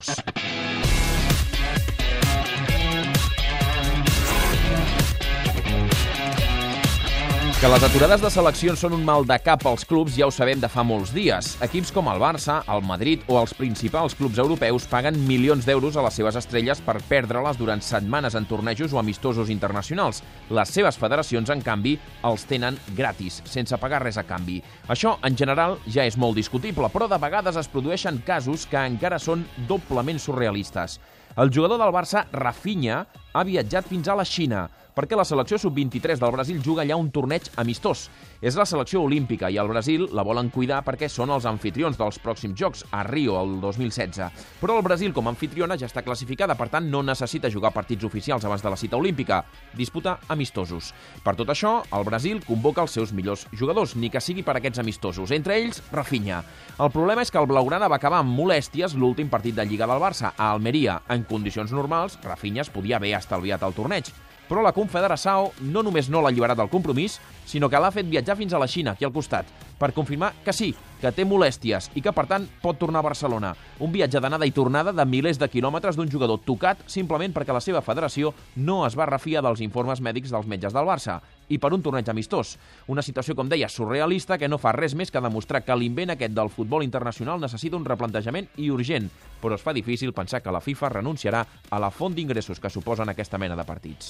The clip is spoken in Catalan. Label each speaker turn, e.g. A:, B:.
A: Oops. Que les aturades de seleccions són un mal de cap als clubs ja ho sabem de fa molts dies. Equips com el Barça, el Madrid o els principals clubs europeus paguen milions d'euros a les seves estrelles per perdre-les durant setmanes en tornejos o amistosos internacionals. Les seves federacions, en canvi, els tenen gratis, sense pagar res a canvi. Això, en general, ja és molt discutible, però de vegades es produeixen casos que encara són doblement surrealistes. El jugador del Barça, Rafinha, ha viatjat fins a la Xina perquè la selecció sub-23 del Brasil juga allà un torneig amistós. És la selecció olímpica i el Brasil la volen cuidar perquè són els anfitrions dels pròxims Jocs a Rio el 2016. Però el Brasil com a anfitriona ja està classificada, per tant no necessita jugar partits oficials abans de la cita olímpica. Disputa amistosos. Per tot això, el Brasil convoca els seus millors jugadors, ni que sigui per aquests amistosos. Entre ells, Rafinha. El problema és que el Blaugrana va acabar amb molèsties l'últim partit de Lliga del Barça, a Almeria. En condicions normals, Rafinha es podia haver estalviat el torneig però la Confederació no només no l'ha alliberat del compromís, sinó que l'ha fet viatjar fins a la Xina, aquí al costat, per confirmar que sí, que té molèsties i que, per tant, pot tornar a Barcelona. Un viatge d'anada i tornada de milers de quilòmetres d'un jugador tocat simplement perquè la seva federació no es va refiar dels informes mèdics dels metges del Barça i per un torneig amistós. Una situació, com deia, surrealista que no fa res més que demostrar que l'invent aquest del futbol internacional necessita un replantejament i urgent, però es fa difícil pensar que la FIFA renunciarà a la font d'ingressos que suposen aquesta mena de partits.